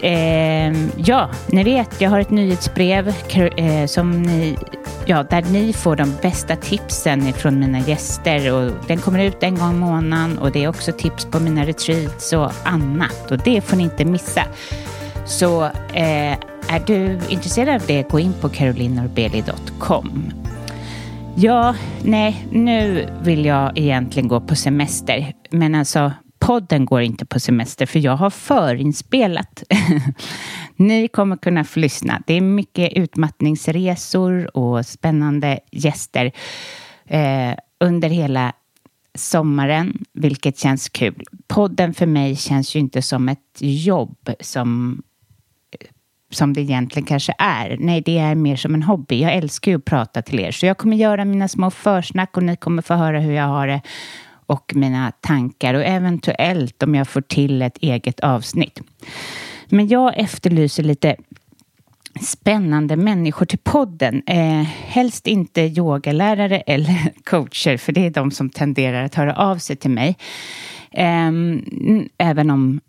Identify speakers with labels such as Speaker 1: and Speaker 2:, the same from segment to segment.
Speaker 1: Eh, ja, ni vet, jag har ett nyhetsbrev eh, som ni, ja, där ni får de bästa tipsen från mina gäster. Och den kommer ut en gång i månaden och det är också tips på mina retreats och annat. Och det får ni inte missa. Så eh, är du intresserad av det, gå in på carolinorbeli.com. Ja, nej, nu vill jag egentligen gå på semester. Men alltså, podden går inte på semester för jag har förinspelat. Ni kommer kunna få lyssna. Det är mycket utmattningsresor och spännande gäster eh, under hela sommaren, vilket känns kul. Podden för mig känns ju inte som ett jobb som som det egentligen kanske är. Nej, det är mer som en hobby. Jag älskar ju att prata till er, så jag kommer göra mina små försnack och ni kommer få höra hur jag har det och mina tankar och eventuellt om jag får till ett eget avsnitt. Men jag efterlyser lite spännande människor till podden. Eh, helst inte yogalärare eller coacher, för det är de som tenderar att höra av sig till mig. Eh, även om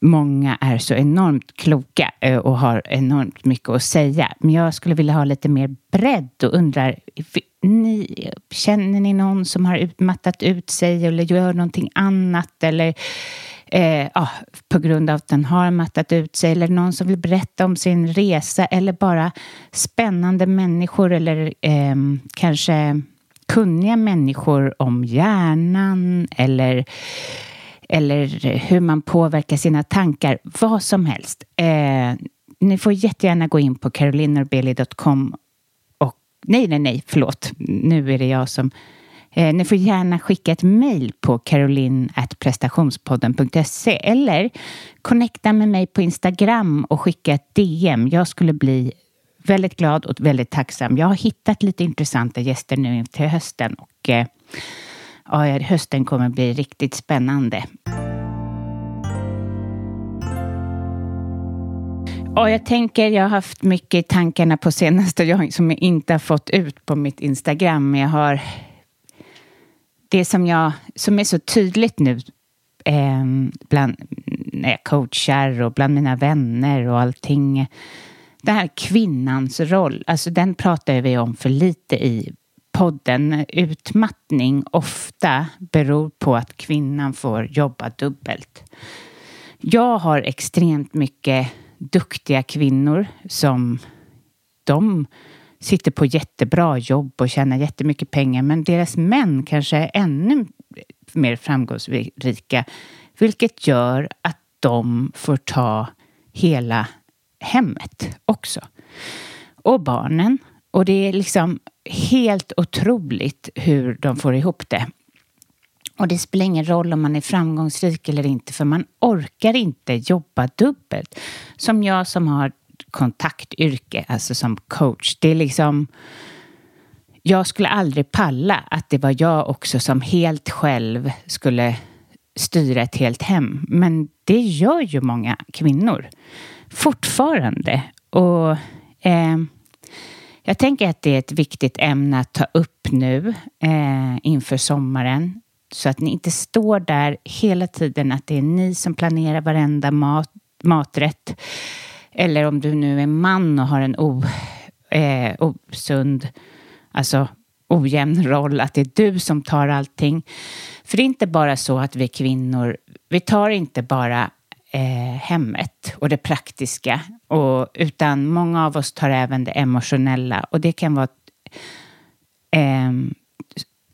Speaker 1: många är så enormt kloka eh, och har enormt mycket att säga. Men jag skulle vilja ha lite mer bredd och undrar, ni, känner ni någon som har utmattat ut sig eller gör någonting annat eller eh, ah, på grund av att den har mattat ut sig eller någon som vill berätta om sin resa eller bara spännande människor eller eh, kanske kunniga människor om hjärnan eller eller hur man påverkar sina tankar, vad som helst. Eh, ni får jättegärna gå in på carolinorbeli.com nej, nej, nej, förlåt, nu är det jag som eh, ni får gärna skicka ett mejl på caroline.prestationspodden.se eller connecta med mig på Instagram och skicka ett DM. Jag skulle bli väldigt glad och väldigt tacksam. Jag har hittat lite intressanta gäster nu till hösten och eh, ja, hösten kommer bli riktigt spännande. Ja, jag tänker, jag har haft mycket i tankarna på senaste jag, som jag inte har fått ut på mitt Instagram. Men jag har det som, jag, som är så tydligt nu eh, bland när jag coachar och bland mina vänner och allting. Den här kvinnans roll, alltså den pratar vi om för lite i podden. Utmattning ofta beror på att kvinnan får jobba dubbelt. Jag har extremt mycket duktiga kvinnor som de sitter på jättebra jobb och tjänar jättemycket pengar men deras män kanske är ännu mer framgångsrika vilket gör att de får ta hela hemmet också. Och barnen. Och det är liksom helt otroligt hur de får ihop det. Och det spelar ingen roll om man är framgångsrik eller inte för man orkar inte jobba dubbelt. Som jag som har kontaktyrke, alltså som coach. Det är liksom... Jag skulle aldrig palla att det var jag också som helt själv skulle styra ett helt hem. Men det gör ju många kvinnor fortfarande. Och eh, jag tänker att det är ett viktigt ämne att ta upp nu eh, inför sommaren. Så att ni inte står där hela tiden att det är ni som planerar varenda mat, maträtt. Eller om du nu är man och har en o, eh, osund, alltså ojämn roll, att det är du som tar allting. För det är inte bara så att vi kvinnor, vi tar inte bara eh, hemmet och det praktiska. Och, utan många av oss tar även det emotionella och det kan vara eh,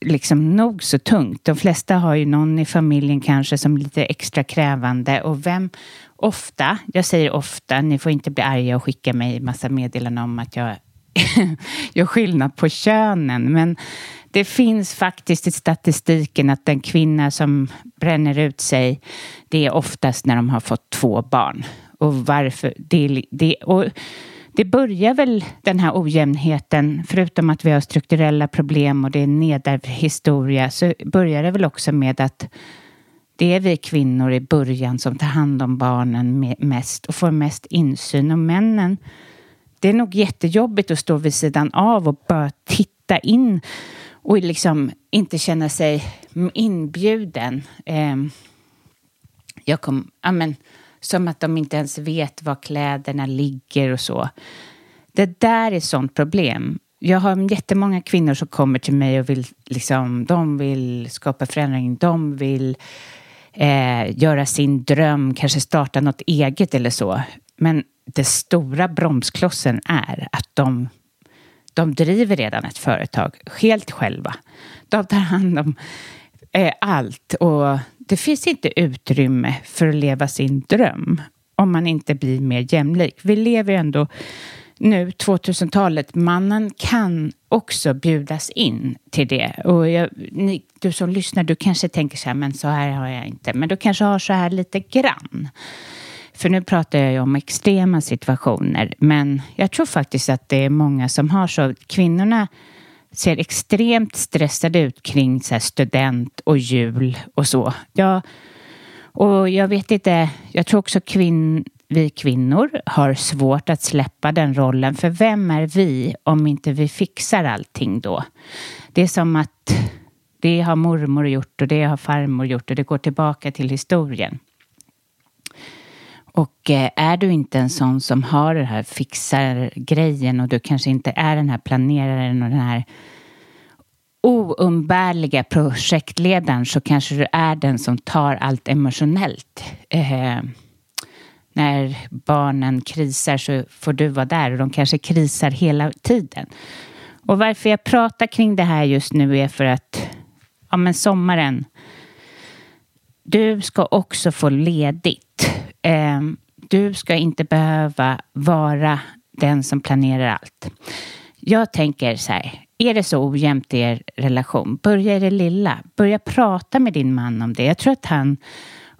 Speaker 1: liksom nog så tungt. De flesta har ju någon i familjen kanske som är lite extra krävande och vem ofta, jag säger ofta, ni får inte bli arga och skicka mig massa meddelanden om att jag gör skillnad på könen, men det finns faktiskt i statistiken att den kvinna som bränner ut sig, det är oftast när de har fått två barn. Och varför? Det, det, och det börjar väl den här ojämnheten, förutom att vi har strukturella problem och det är nedärvd historia, så börjar det väl också med att det är vi kvinnor i början som tar hand om barnen mest och får mest insyn. Och männen, det är nog jättejobbigt att stå vid sidan av och bara titta in och liksom inte känna sig inbjuden. Ehm, jag kom, amen, som att de inte ens vet var kläderna ligger och så. Det där är ett sånt problem. Jag har jättemånga kvinnor som kommer till mig och vill, liksom, de vill skapa förändring. De vill eh, göra sin dröm, kanske starta något eget eller så. Men den stora bromsklossen är att de, de driver redan ett företag helt själva. De tar hand om eh, allt och det finns inte utrymme för att leva sin dröm om man inte blir mer jämlik. Vi lever ju ändå nu, 2000-talet, mannen kan också bjudas in till det. Och jag, ni, du som lyssnar, du kanske tänker så här, men så här har jag inte. Men du kanske har så här lite grann. För nu pratar jag ju om extrema situationer, men jag tror faktiskt att det är många som har så. Kvinnorna ser extremt stressade ut kring så student och jul och så. Ja, och jag vet inte, jag tror också kvinn, vi kvinnor har svårt att släppa den rollen. För vem är vi om inte vi fixar allting då? Det är som att det har mormor gjort och det har farmor gjort och det går tillbaka till historien. Och eh, är du inte en sån som har den här fixar grejen och du kanske inte är den här planeraren och den här oumbärliga projektledaren så kanske du är den som tar allt emotionellt. Eh, när barnen krisar så får du vara där och de kanske krisar hela tiden. Och varför jag pratar kring det här just nu är för att ja, men sommaren, du ska också få ledigt. Eh, du ska inte behöva vara den som planerar allt. Jag tänker så här, är det så ojämnt i er relation, börja i det lilla. Börja prata med din man om det. Jag tror att han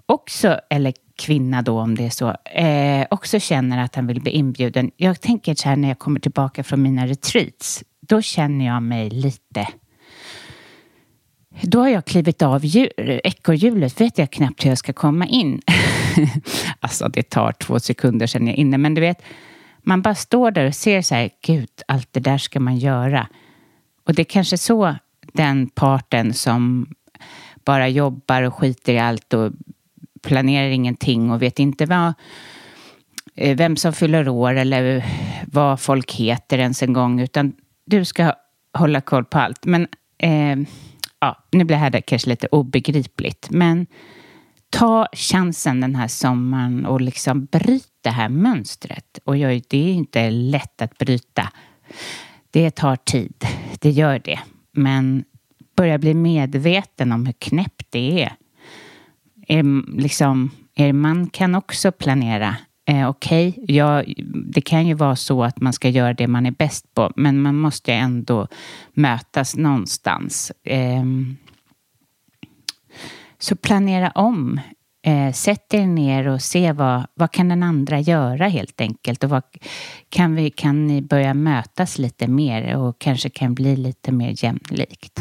Speaker 1: också, eller kvinna då om det är så, eh, också känner att han vill bli inbjuden. Jag tänker så här när jag kommer tillbaka från mina retreats, då känner jag mig lite då har jag klivit av ekorrhjulet, vet jag knappt hur jag ska komma in. alltså det tar två sekunder sen jag är inne, men du vet, man bara står där och ser så här, gud, allt det där ska man göra. Och det är kanske så den parten som bara jobbar och skiter i allt och planerar ingenting och vet inte vad, eh, vem som fyller år eller vad folk heter ens en gång, utan du ska hålla koll på allt. Men eh, ja, nu blir det här kanske lite obegripligt, men ta chansen den här sommaren och liksom bryt det här mönstret. Och det är inte lätt att bryta. Det tar tid, det gör det. Men börja bli medveten om hur knäppt det är er, liksom, er man kan också planera. Eh, Okej, okay, ja, det kan ju vara så att man ska göra det man är bäst på, men man måste ändå mötas någonstans. Eh, så planera om. Eh, sätt er ner och se vad, vad kan den andra göra helt enkelt och vad kan, vi, kan ni börja mötas lite mer och kanske kan bli lite mer jämlikt.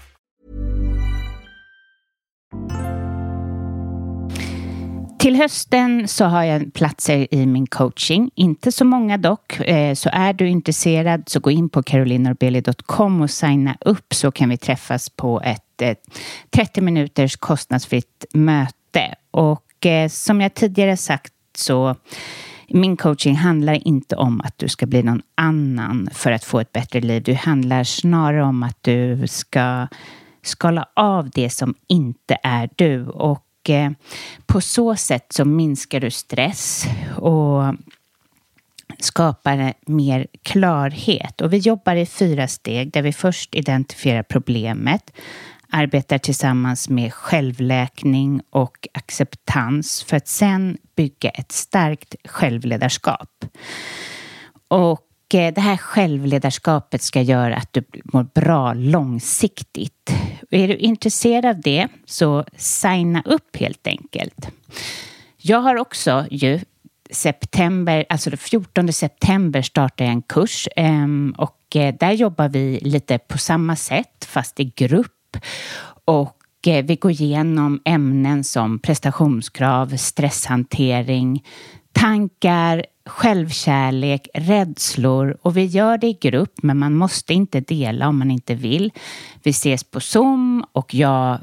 Speaker 1: Till hösten så har jag platser i min coaching. Inte så många dock. Eh, så är du intresserad så gå in på carolinorbeli.com och signa upp så kan vi träffas på ett eh, 30 minuters kostnadsfritt möte. Och eh, som jag tidigare sagt så min coaching handlar inte om att du ska bli någon annan för att få ett bättre liv. Det handlar snarare om att du ska skala av det som inte är du. Och eh, på så sätt så minskar du stress och skapar mer klarhet. Och vi jobbar i fyra steg där vi först identifierar problemet, arbetar tillsammans med självläkning och acceptans för att sen bygga ett starkt självledarskap. Och Eh, det här självledarskapet ska göra att du mår bra långsiktigt. Är du intresserad av det så signa upp helt enkelt. Jag har också ju september, alltså den 14 september startar jag en kurs ehm, och eh, där jobbar vi lite på samma sätt fast i grupp och eh, vi går igenom ämnen som prestationskrav, stresshantering, tankar, självkärlek, rädslor och vi gör det i grupp men man måste inte dela om man inte vill. Vi ses på Zoom och jag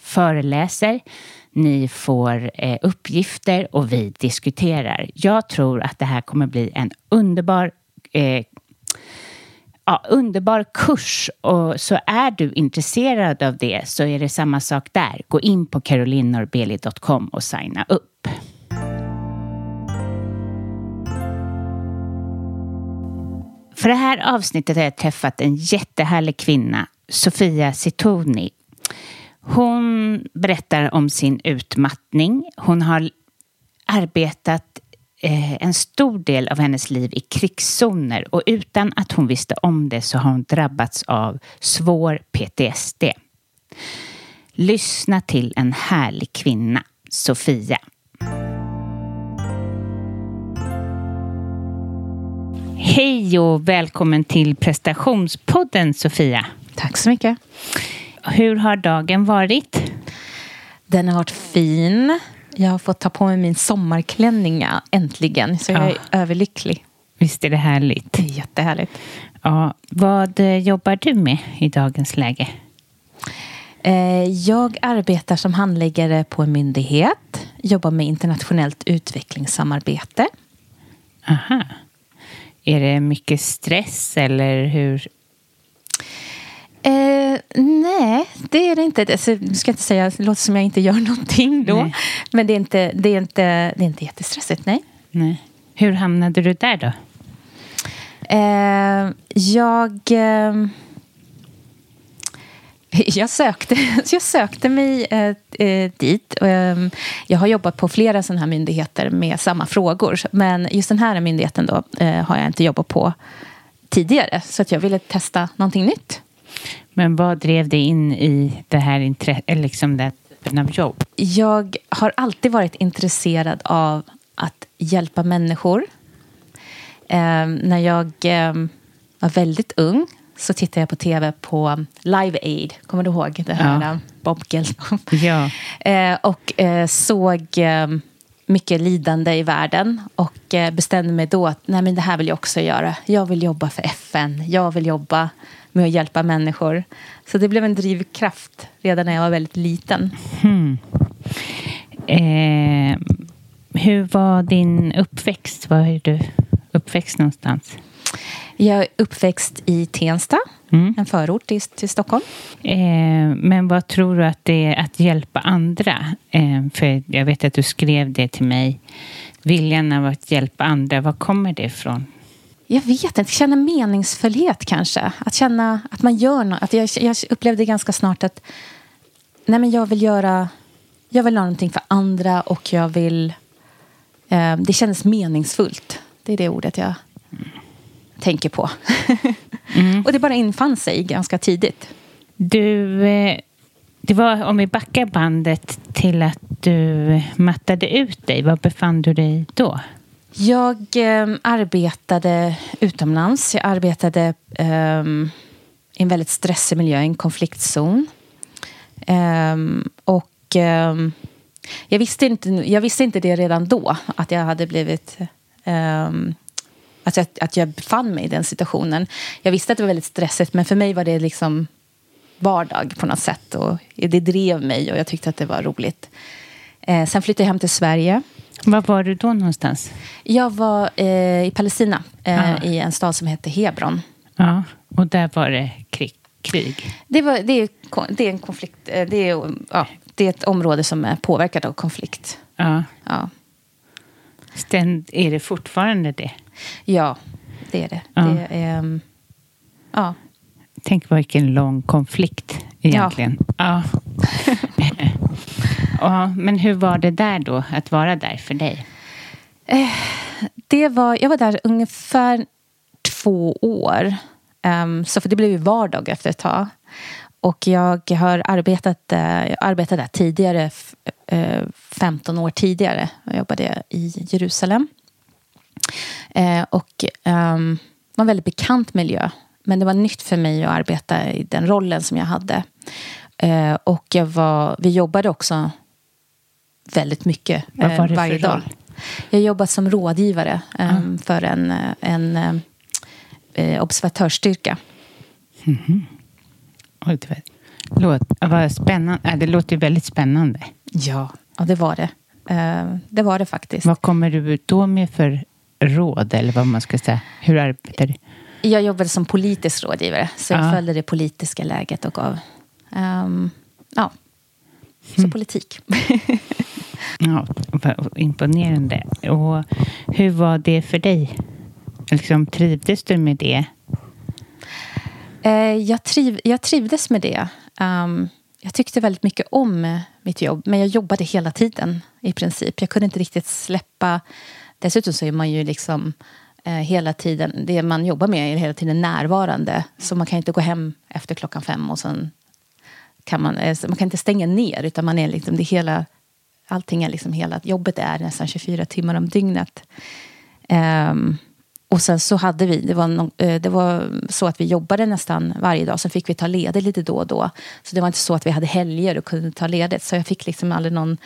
Speaker 1: föreläser. Ni får eh, uppgifter och vi diskuterar. Jag tror att det här kommer bli en underbar eh, ja, underbar kurs och så är du intresserad av det så är det samma sak där. Gå in på carolinorbeli.com och signa upp. För det här avsnittet har jag träffat en jättehärlig kvinna, Sofia Sitoni. Hon berättar om sin utmattning. Hon har arbetat eh, en stor del av hennes liv i krigszoner och utan att hon visste om det så har hon drabbats av svår PTSD. Lyssna till en härlig kvinna, Sofia. Hej och välkommen till prestationspodden Sofia.
Speaker 2: Tack så mycket.
Speaker 1: Hur har dagen varit?
Speaker 2: Den har varit fin. Jag har fått ta på mig min sommarklänning äntligen. Så jag är ja. överlycklig.
Speaker 1: Visst är det härligt?
Speaker 2: Det är jättehärligt.
Speaker 1: Ja. Vad eh, jobbar du med i dagens läge?
Speaker 2: Eh, jag arbetar som handläggare på en myndighet. Jobbar med internationellt utvecklingssamarbete.
Speaker 1: Aha. Är det mycket stress eller hur?
Speaker 2: Eh, nej, det är det inte. Alltså, jag ska inte säga, det låter som jag inte gör någonting då. Nej. Men det är, inte, det, är inte, det är inte jättestressigt, nej.
Speaker 1: nej. Hur hamnade du där då?
Speaker 2: Eh, jag... Eh, jag sökte, jag sökte mig eh, eh dit. Ehm, jag har jobbat på flera sådana här myndigheter med samma frågor. Men just den här myndigheten då, eh, har jag inte jobbat på tidigare. Så att jag ville testa någonting nytt.
Speaker 1: Men vad drev dig in i det här intresset, liksom den typen av jobb?
Speaker 2: Jag har alltid varit intresserad av att hjälpa människor. Eh, när jag eh, var väldigt ung så tittade jag på tv på Live Aid. Kommer du ihåg det här? Ja. Bob Geldof.
Speaker 1: Ja.
Speaker 2: Eh, och eh, såg eh, mycket lidande i världen och eh, bestämde mig då att nej, men det här vill jag också göra. Jag vill jobba för FN. Jag vill jobba med att hjälpa människor. Så det blev en drivkraft redan när jag var väldigt liten.
Speaker 1: Hmm. Eh, hur var din uppväxt? Var är du uppväxt någonstans?
Speaker 2: Jag är uppväxt i Tensta,
Speaker 1: Mm.
Speaker 2: en förort till, till Stockholm.
Speaker 1: Eh, men vad tror du att det är att hjälpa andra? Eh, för jag vet att du skrev det till mig. Viljan av att hjälpa andra, var kommer det ifrån?
Speaker 2: Jag vet inte, känna meningsfullhet kanske. Att känna att man gör något. Att jag, jag upplevde ganska snart att nej men jag vill göra jag vill göra någonting för andra och jag vill... Eh, det kändes meningsfullt. Det är det ordet jag tänker på. och det bara infann sig ganska tidigt.
Speaker 1: Du, eh, det var, om vi backar bandet till att du mattade ut dig, var befann du dig då?
Speaker 2: Jag eh, arbetade utomlands. Jag arbetade eh, i en väldigt stressig miljö, en konfliktzon. Eh, och eh, jag, visste inte, jag visste inte det redan då, att jag hade blivit... Eh, att, jag, att jag befann mig i den situationen. Jag visste att det var väldigt stressigt, men för mig var det liksom vardag på något sätt. Och det drev mig och jag tyckte att det var roligt. Eh, sen flyttade jag hem till Sverige.
Speaker 1: Var var du då någonstans?
Speaker 2: Jag var eh, i Palestina, eh,
Speaker 1: Ah.
Speaker 2: i en stad som heter Hebron.
Speaker 1: Ja, och där var det krig. krig.
Speaker 2: Det, var, det, är, det är en konflikt, eh, det är, ja, det är ett område som är påverkat av konflikt.
Speaker 1: Ja.
Speaker 2: Ja,
Speaker 1: Ständ, är det fortfarande det?
Speaker 2: Ja det är det.
Speaker 1: Ja.
Speaker 2: det är, ehm, ja.
Speaker 1: Tänk vilken lång konflikt egentligen. Ja. Ja. Men hur var det där då, att vara där för dig?
Speaker 2: Det var, jag var där ungefär två år. Ehm, så för det blev ju vardag efter ett tag. Och jag har arbetat, eh, jag arbetade där tidigare, f- eh, 15 år tidigare. Jag jobbade i Jerusalem. Eh, och um, var en väldigt bekant miljö. Men det var nytt för mig att arbeta i den rollen som jag hade. Eh, och jag var, vi jobbade också väldigt mycket
Speaker 1: Vad
Speaker 2: eh,
Speaker 1: var det för
Speaker 2: varje dag.
Speaker 1: roll?
Speaker 2: Jag jobbade som rådgivare em, för en, eh, en eh, eh, observatörsstyrka.
Speaker 1: Oj, det var, låt, vad spännande. Det låter väldigt spännande.
Speaker 2: Ja, ja det var det. Eh, det var det faktiskt.
Speaker 1: Vad kommer du då med för råd, eller vad man ska säga? Hur arbetar du?
Speaker 2: Jag jobbade som politisk rådgivare, så jag
Speaker 1: Ja.
Speaker 2: följde det politiska läget och gav... ehm, ja, så
Speaker 1: Mm.
Speaker 2: politik.
Speaker 1: Ja, imponerande. Och hur var det för dig? Liksom, trivdes du med det?
Speaker 2: Eh, jag, triv, jag trivdes med det. Ehm, jag tyckte väldigt mycket om mitt jobb, men jag jobbade hela tiden i princip. Jag kunde inte riktigt släppa... Dessutom så är man ju liksom eh, hela tiden... Det man jobbar med är hela tiden närvarande. Så man kan inte gå hem efter klockan fem och sen kan man... eh, Man kan inte stänga ner, utan man är liksom... Det hela, allting är liksom hela... Jobbet är nästan 24 timmar om dygnet. Um, och sen så hade vi, det var, no, eh, det var så att vi jobbade nästan varje dag. Sen fick vi ta ledigt lite då och då. Så det var inte så att vi hade helger och kunde ta ledigt. Så jag fick liksom aldrig någon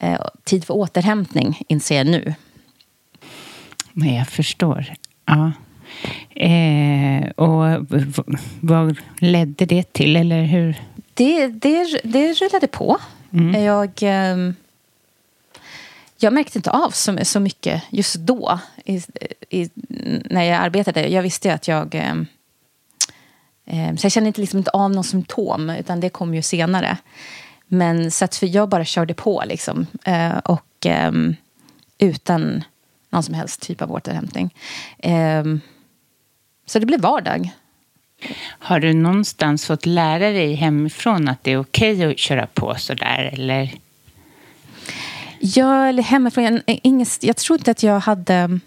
Speaker 2: eh, tid för återhämtning, inser jag nu.
Speaker 1: Men jag förstår. Ja. Eh, och vad ledde det till, eller hur?
Speaker 2: Det, det, det rullade på. Jag, ehm, jag märkte inte av så, så mycket just då, i, i, när jag arbetade. Jag visste ju att jag... ehm, så jag kände inte, liksom inte av någon symptom, utan det kom ju senare. Men så att för jag bara körde på, liksom. eh, och ehm, utan någon som helst typ av återhämtning. Ehm, så det blev vardag.
Speaker 1: Har du någonstans fått lära dig hemifrån att det är okej att köra på sådär, eller?
Speaker 2: Ja, eller hemifrån. Jag, inget, jag tror inte att jag hade...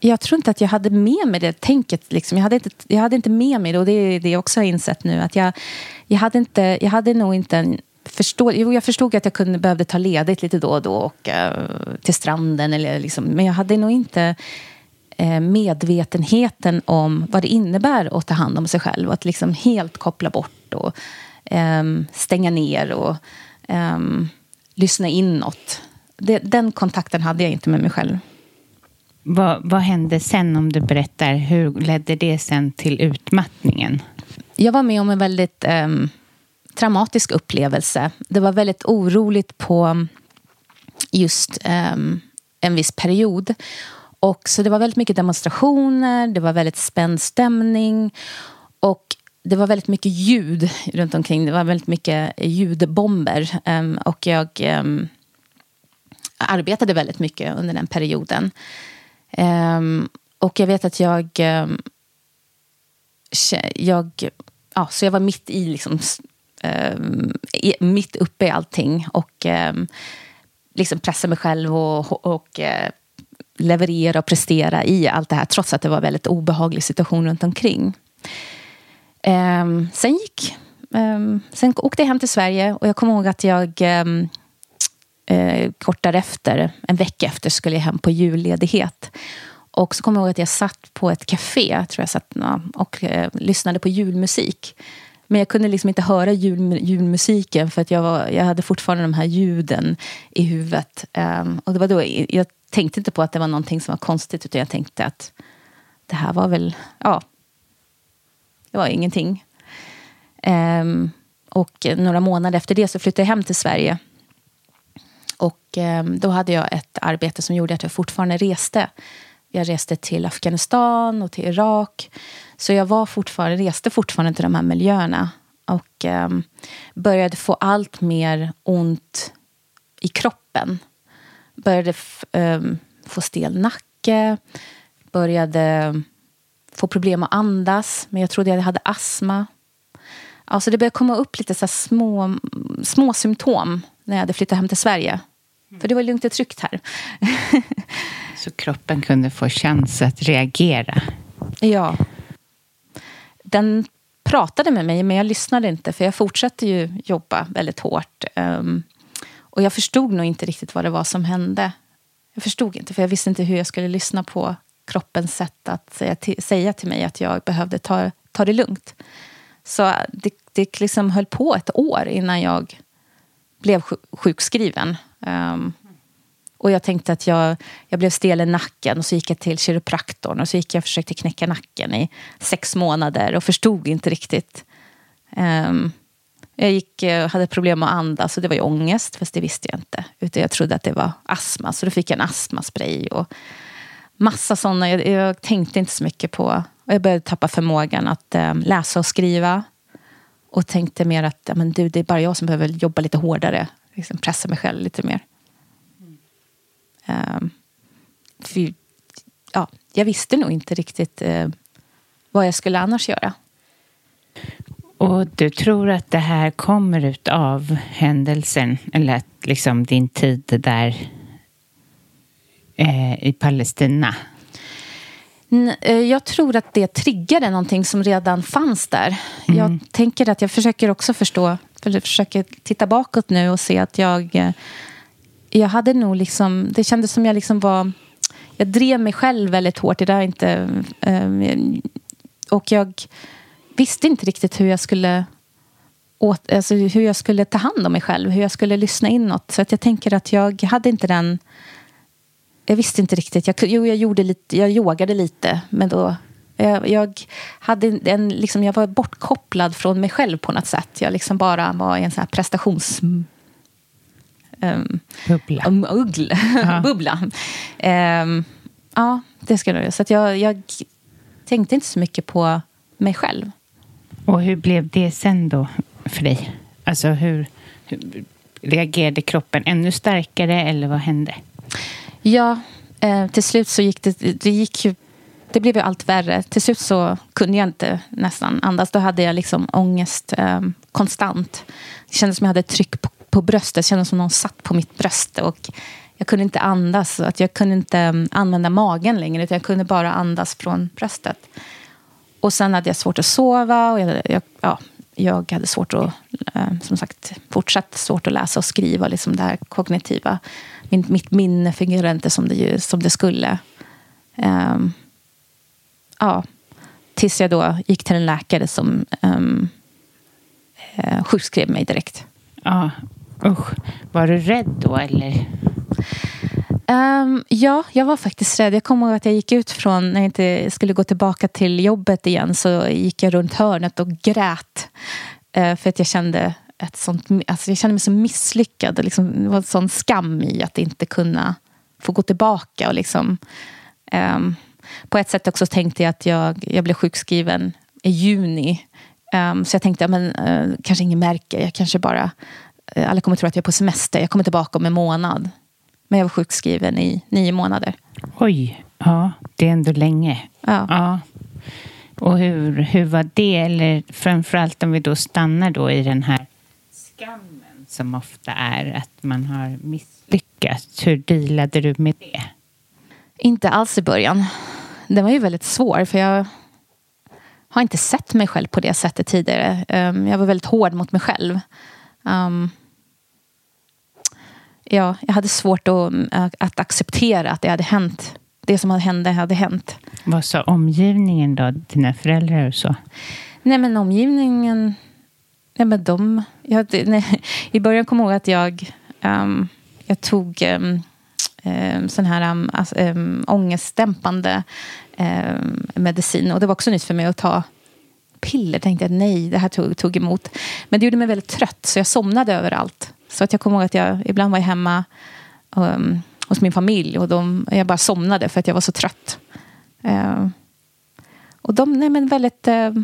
Speaker 2: Jag tror inte att jag hade med mig det tänket. Liksom. Jag, hade inte, jag hade inte med mig det, och det är det jag också har insett nu. Att jag, jag, hade inte, jag hade nog inte en... Förstå, jo, jag förstod att jag kunde, behövde ta ledigt lite då och då och eh, till stranden. Eller liksom, men jag hade nog inte eh, medvetenheten om vad det innebär att ta hand om sig själv. Och att liksom helt koppla bort och ehm, stänga ner och ehm, lyssna inåt. Det, den kontakten hade jag inte med mig själv.
Speaker 1: Vad, vad hände sen om du berättar? Hur ledde det sen till utmattningen?
Speaker 2: Jag var med om en väldigt ehm, traumatisk upplevelse. Det var väldigt oroligt på just um, en viss period. Och så det var väldigt mycket demonstrationer, det var väldigt spänd stämning. Och det var väldigt mycket ljud runt omkring. Det var väldigt mycket ljudbomber. Um, och jag um, arbetade väldigt mycket under den perioden. Um, och jag vet att jag... jag ja, så jag var mitt i liksom, Eh, mitt uppe i allting. Och eh, liksom pressa mig själv och, och eh, leverera och prestera i allt det här. Trots att det var en väldigt obehaglig situation runt omkring. Eh, sen gick... Sen åkte jag hem till Sverige och jag kommer ihåg att jag kort därefter, en vecka efter, skulle jag hem på julledighet. Och så kommer jag ihåg att jag satt på ett café tror jag satt, och eh, lyssnade på julmusik. Men jag kunde liksom inte höra jul, julmusiken för att jag, var, jag hade fortfarande de här ljuden i huvudet. Um, och det var då, jag tänkte inte på att det var någonting som var konstigt utan jag tänkte att det här var väl, ja, det var ingenting. Um, och några månader efter det så flyttade jag hem till Sverige. Och um, då hade jag ett arbete som gjorde att jag fortfarande reste. Jag reste till Afghanistan och till Irak. Så jag var fortfarande, reste fortfarande till de här miljöerna. Och um, började få allt mer ont i kroppen. Började ehm, få stel nacke. Började få problem att andas. Men jag trodde jag hade astma. Alltså det började komma upp lite så små, små symptom när jag hade flyttat hem till Sverige. För det var lugnt och tryggt här.
Speaker 1: så kroppen kunde få chans att reagera?
Speaker 2: Ja. Den pratade med mig, men jag lyssnade inte. För jag fortsatte ju jobba väldigt hårt. Um, och jag förstod nog inte riktigt vad det var som hände. Jag förstod inte, för jag visste inte hur jag skulle lyssna på kroppens sätt att säga till, säga till mig att jag behövde ta, ta det lugnt. Så det, det liksom höll på ett år innan jag blev sjukskriven. Um, och jag tänkte att jag, jag blev stel i nacken och så gick jag till kiropraktorn och så gick jag och försökte knäcka nacken i sex månader och förstod inte riktigt. Um, jag gick, eh, hade problem med att andas och det var ju ångest, fast det visste jag inte. Utan jag trodde att det var astma, så då fick jag en astmaspray. Och massa sådana. Jag, jag, tänkte inte så mycket på... Och jag började tappa förmågan att um, läsa och skriva. Och tänkte mer att ja, men du, det är bara jag som behöver jobba lite hårdare. Liksom pressa mig själv lite mer. Um, för, ja, jag visste nog inte riktigt uh, vad jag skulle annars göra.
Speaker 1: Och du tror att det här kommer ut av händelsen, eller att liksom din tid där eh, i Palestina?
Speaker 2: Eh, jag tror att det triggade någonting som redan fanns där. Mm. Jag tänker att jag försöker också förstå, för jag försöker titta bakåt nu och se att jag... Eh, jag hade nog liksom... Det kändes som jag liksom var... Jag drev mig själv väldigt hårt. Det där inte... Eh, och jag visste inte riktigt hur jag skulle åt, alltså hur jag skulle ta hand om mig själv, hur jag skulle lyssna inåt. Så att jag tänker att jag hade inte den... Jag visste inte riktigt. Jag, jo, jag, gjorde lite, jag yogade lite, men då... Jag, jag, hade en, liksom, jag var bortkopplad från mig själv på något sätt. Jag liksom bara var i en sån här prestations...
Speaker 1: Um, bubbla.
Speaker 2: Um, ugl, bubbla. Um, ja, det ska jag Så jag, jag tänkte inte så mycket på mig själv.
Speaker 1: Och hur blev det sen då för dig? Alltså hur, hur reagerade kroppen ännu starkare eller vad hände?
Speaker 2: Ja, eh, till slut så gick det, det gick ju det blev ju allt värre. Till slut så kunde jag inte nästan andas. Då hade jag liksom ångest eh, konstant. Det kändes som jag hade tryck på, på bröstet. Det kändes som någon satt på mitt bröst. Och jag kunde inte andas. Att jag kunde inte ehm, använda magen längre. Utan jag kunde bara andas från bröstet. Och sen hade jag svårt att sova. Och jag, jag ja, jag hade svårt att, eh, som sagt, fortsatt svårt att läsa och skriva. Liksom det här kognitiva. Min, mitt minne fungerade inte som det, som det skulle. Um, ja, tills jag då gick till en läkare som um, uh, sjukskrev mig direkt.
Speaker 1: Ja, usch. Var du rädd då eller?
Speaker 2: Um, ja, jag var faktiskt rädd. Jag kommer ihåg att jag gick ut från, när jag inte skulle gå tillbaka till jobbet igen, så gick jag runt hörnet och grät. Uh, för att jag kände, ett sånt, alltså jag kände mig så misslyckad. Och liksom, det var en sån skam i att inte kunna få gå tillbaka och liksom, Um, på ett sätt också tänkte jag att jag, jag blev sjukskriven i juni. Um, så jag tänkte, men, uh, kanske ingen märker. Jag kanske bara, uh, alla kommer tro att jag är på semester. Jag kommer tillbaka om en månad. Men jag var sjukskriven i nio månader.
Speaker 1: Oj, ja, det är ändå länge.
Speaker 2: Ja.
Speaker 1: ja. Och hur, hur var det? Eller framförallt om vi då stannar då i den här skammen som ofta är att man har misslyckats. Hur dealade du med det?
Speaker 2: Inte alls i början. Den var ju väldigt svår för jag har inte sett mig själv på det sättet tidigare. Um, jag var väldigt hård mot mig själv. Um, ja, jag hade svårt att, att acceptera att det hade hänt. Det som hade hände hade hänt.
Speaker 1: Vad sa omgivningen då? Dina föräldrar och så?
Speaker 2: Nej men omgivningen... Nej men de... Jag, nej, I början kom jag ihåg att jag, um, jag tog um, um, sån här um, ångestdämpande Eh, medicin. Och det var också nytt för mig att ta piller. Jag tänkte att nej, det här tog, tog emot. Men det gjorde mig väldigt trött så jag somnade överallt. Så att jag kommer ihåg att jag ibland var hemma um, hos min familj och de, jag bara somnade för att jag var så trött. Uh, och de nej, men väldigt, eh, uh,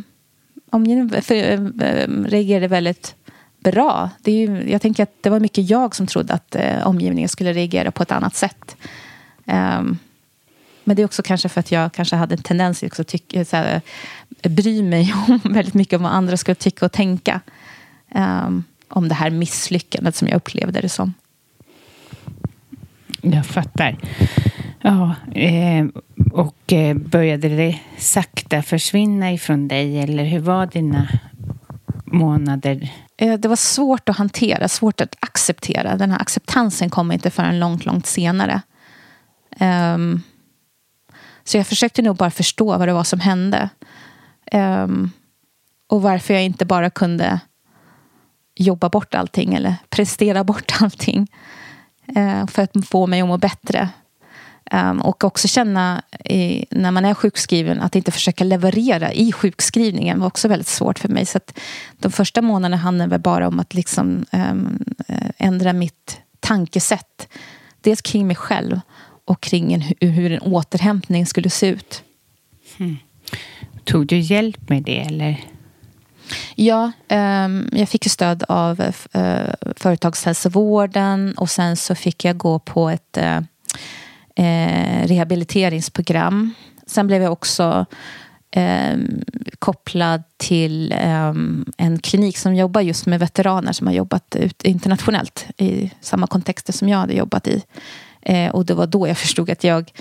Speaker 2: omgivningen ehm, uh, reagerade väldigt bra. Det är ju, jag tänker att det var mycket jag som trodde att uh, omgivningen skulle reagera på ett annat sätt. Um, men det är också kanske för att jag kanske hade en tendens att tycka, så här, bry mig om väldigt mycket om vad andra skulle tycka och tänka. Um, om det här misslyckandet som jag upplevde det som.
Speaker 1: Jag fattar. Ja, eh, och eh, började det sakta försvinna ifrån dig eller hur var dina månader?
Speaker 2: Eh, det var svårt att hantera, svårt att acceptera. Den här acceptansen kom inte förrän långt, långt senare. Um, så jag försökte nog bara förstå vad det var som hände. Um, och varför jag inte bara kunde jobba bort allting eller prestera bort allting. Uh, för att få mig att må bättre. Um, och också känna i, när man är sjukskriven att inte försöka leverera i sjukskrivningen var också väldigt svårt för mig. Så att de första månaderna handlade väl bara om att liksom, um, ändra mitt tankesätt. Dels kring mig själv och kring en, hur en återhämtning skulle se ut.
Speaker 1: Mm. Tog du hjälp med det? eller?
Speaker 2: Ja, um, jag fick stöd av uh, företagshälsovården och sen så fick jag gå på ett uh, uh, rehabiliteringsprogram. Sen blev jag också um, kopplad till um, en klinik som jobbar just med veteraner som har jobbat ut internationellt i samma kontexter som jag hade jobbat i. Eh, och det var då jag förstod att jag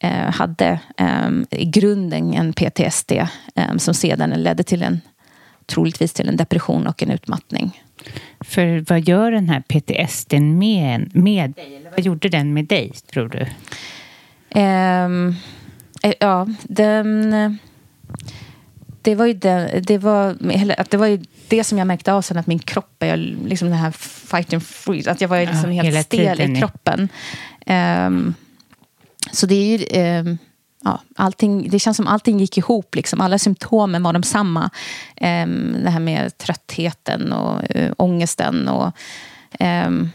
Speaker 2: eh, hade eh, i grunden en PTSD eh, som sedan ledde till en troligtvis till en depression och en utmattning.
Speaker 1: För vad gör den här PTSD med, med dig? Eller vad gjorde den med dig, tror du?
Speaker 2: Ehm, eh, ja, den... Det var ju det, det, var, det var ju det som jag märkte av sen, att min kropp är liksom den här fight and freeze. Att jag var liksom ja, helt stel i kroppen. Um, så det är ju... Um, ja, allting, det känns som allting gick ihop. Liksom. Alla symptomen var de samma. Um, det här med tröttheten och uh, ångesten. Och, um,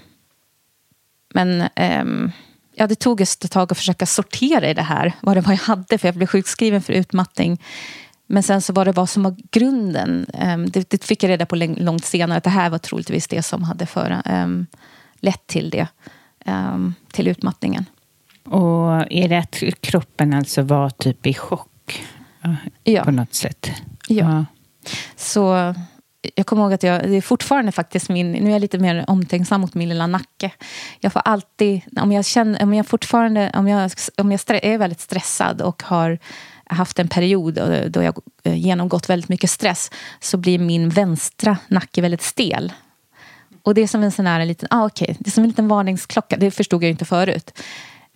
Speaker 2: men um, ja, det tog ett tag att försöka sortera i det här. Vad det var jag hade, för jag blev sjukskriven för utmattning. Men sen så var det vad som var grunden. det, det, fick jag reda på långt senare. Att det här var troligtvis det som hade för, lett till det till utmattningen.
Speaker 1: Och är det att kroppen alltså var typ i chock ja. på något sätt?
Speaker 2: Ja. ja. Så jag kommer ihåg att jag, det är fortfarande faktiskt min, nu är jag lite mer omtänksam mot min lilla nacke. Jag får alltid, om jag känner, om jag fortfarande, om jag, om jag är väldigt stressad och har haft en period då jag genomgått väldigt mycket stress så blir min vänstra nacke väldigt stel. Och det är som en sån här liten, ah, okay. det är som en liten varningsklocka. Det förstod jag inte förut.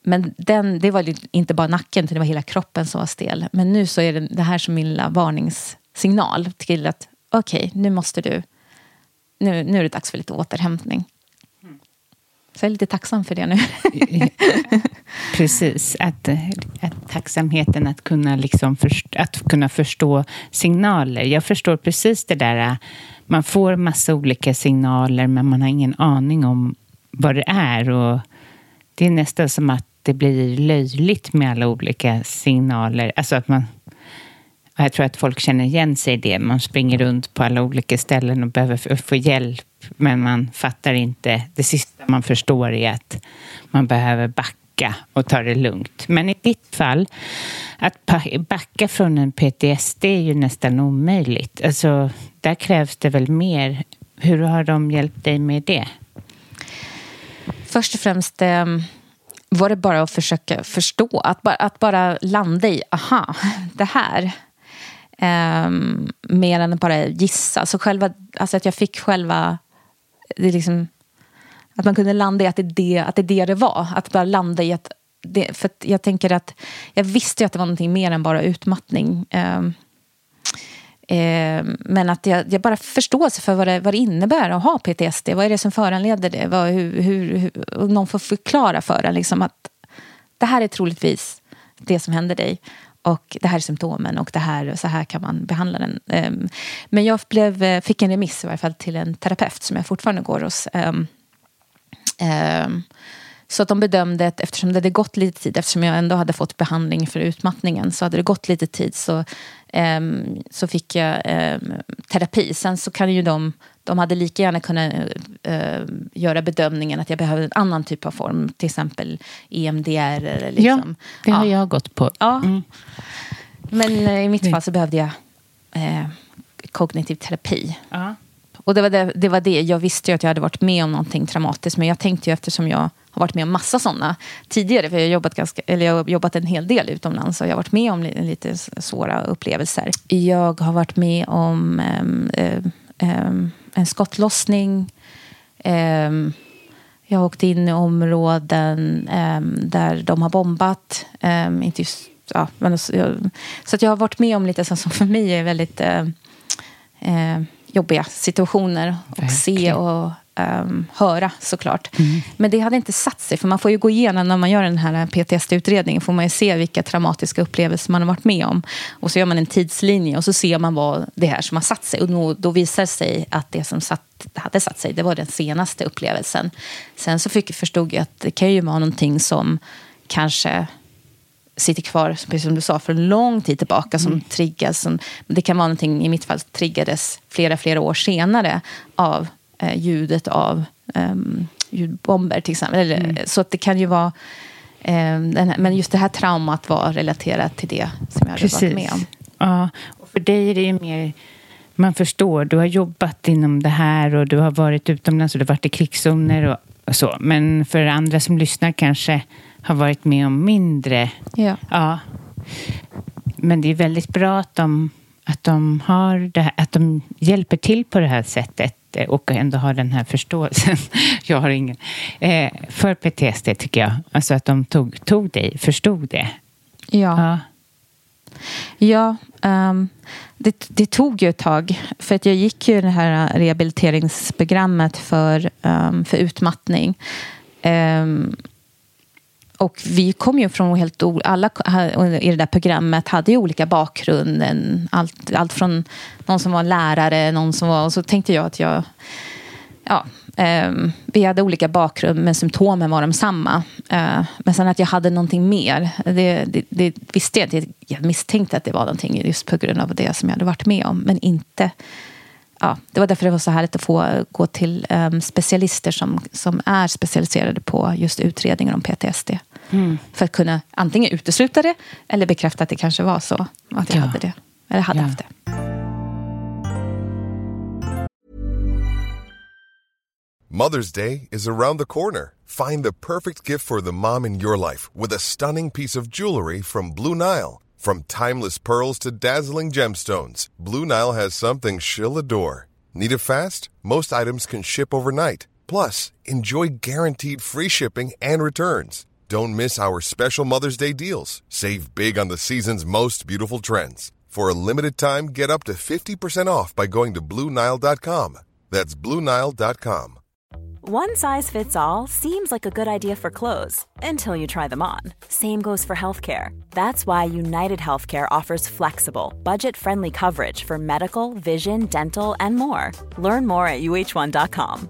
Speaker 2: Men den, det var inte bara nacken, det var hela kroppen som var stel. Men nu så är det, det här som min lilla varningssignal till att okej, okay, nu måste du, nu, nu är det dags för lite återhämtning. Så jag är lite tacksam för det nu.
Speaker 1: Precis, att, att tacksamheten att kunna, liksom först, att kunna förstå signaler. Jag förstår precis det där man får massa olika signaler men man har ingen aning om vad det är. Och det är nästan som att det blir löjligt med alla olika signaler. Alltså att man... Jag tror att folk känner igen sig i det. Man springer runt på alla olika ställen och behöver få hjälp, men man fattar inte. Det sista man förstår är att man behöver backa och ta det lugnt. Men i ditt fall, att backa från en PTSD är ju nästan omöjligt. Alltså, där krävs det väl mer. Hur har de hjälpt dig med det?
Speaker 2: Först och främst eh, var det bara att försöka förstå. Att bara, att bara landa i, aha, det här. Eh, mer än att bara gissa. Så själva, alltså att jag fick själva... Det liksom, att man kunde landa i att det, är det, att det är det det var. Att bara landa i att... Det, för att jag tänker att jag visste ju att det var någonting mer än bara utmattning. Eh, Eh, men att jag, jag bara förståelse för vad det, vad det innebär att ha PTSD. Vad är det som föranleder det? Vad, hur, hur, hur, någon får förklara för en liksom att det här är troligtvis det som händer dig. Och det här är symptomen och det här, så här kan man behandla den. Ehm, men jag blev, fick en remiss i varje fall till en terapeut som jag fortfarande går hos. Ehm, Ehm, ehm, så att de bedömde att eftersom det hade gått lite tid, eftersom jag ändå hade fått behandling för utmattningen, så hade det gått lite tid så um, så fick jag um, terapi. Sen så kan ju de, de hade lika gärna kunnat uh, göra bedömningen att jag behöver en annan typ av form, till exempel EMDR. Eller liksom.
Speaker 1: Ja, det har ja. jag gått på.
Speaker 2: Ja. Mm. Men uh, i mitt fall så behövde jag uh, kognitiv terapi.
Speaker 1: Ja.
Speaker 2: Och det var det, det var det. Jag visste ju att jag hade varit med om någonting traumatiskt. Men jag tänkte ju eftersom jag har varit med om massa sådana tidigare. För jag har jobbat, ganska, eller jag har jobbat en hel del utomlands och jag har varit med om lite svåra upplevelser. Jag har varit med om um, um, en skottlossning. Um, jag har åkt in i områden där de har bombat. inte just, ja, men, så, så att jag har varit med om lite som för mig är väldigt uh, uh, jobbiga situationer. Och Verkligen. se och um, höra såklart. Mm. Men det hade inte satt sig. För man får ju gå igenom när man gör den här PTSD-utredningen. får man ju se vilka traumatiska upplevelser man har varit med om. Och så gör man en tidslinje och så ser man vad det är som har satt sig. Och då, då visar det sig att det som satt, hade satt sig, det var den senaste upplevelsen. Sen så fick, förstod jag att det kan ju vara någonting som kanske sitter kvar, precis som du sa, för en lång tid tillbaka som mm. triggas. Som, det kan vara någonting, i mitt fall triggades flera, flera år senare av eh, ljudet av eh, ljudbomber till exempel. Mm. Så att det kan ju vara... Eh, här, men just det här traumat var relaterat till det som jag hade Precis. varit med om.
Speaker 1: Ja, och för dig är det ju mer... Man förstår, du har jobbat inom det här och du har varit utomlands och du har varit i krigszoner och så. Men för andra som lyssnar kanske har varit med om mindre.
Speaker 2: Ja.
Speaker 1: ja. Men det är väldigt bra att de, att de, har det här, att de hjälper till på det här sättet och ändå har den här förståelsen. Jag har ingen. Eh, för PTSD tycker jag. Alltså att de tog, tog dig, förstod det.
Speaker 2: Ja. Ja, ja um, det, det, tog ju ett tag. För att jag gick ju det här rehabiliteringsprogrammet för, um, för utmattning. Um, och vi kom ju från helt alla i det där programmet hade ju olika bakgrund. Allt, allt från någon som var lärare, någon som var... Och så tänkte jag att jag... Ja, eh, vi hade olika bakgrund, men symptomen var de samma. Eh, men sen att jag hade någonting mer, det, det, det visste jag inte. Jag misstänkte att det var någonting just på grund av det som jag hade varit med om, men inte ja, det var därför det var så härligt att få gå till um, specialister som, som är specialiserade på just utredningar om PTSD. Mm. För att kunna antingen utesluta det eller bekräfta att det kanske var så. Att jag ja. hade det. Eller hade ja. haft det.
Speaker 3: Mother's Day is around the corner. Find the perfect gift for the mom in your life with a stunning piece of jewelry from Blue Nile. From timeless pearls to dazzling gemstones, Blue Nile has something she'll adore. Need it fast? Most items can ship overnight. Plus, enjoy guaranteed free shipping and returns. Don't miss our special Mother's Day deals. Save big on the season's most beautiful trends. For a limited time, get up to 50% off by going to Bluenile.com. That's Bluenile.com.
Speaker 4: One size fits all seems like a good idea for clothes until you try them on. Same goes for healthcare. That's why United Healthcare offers flexible, budget friendly coverage for medical, vision, dental, and more. Learn more at uh1.com.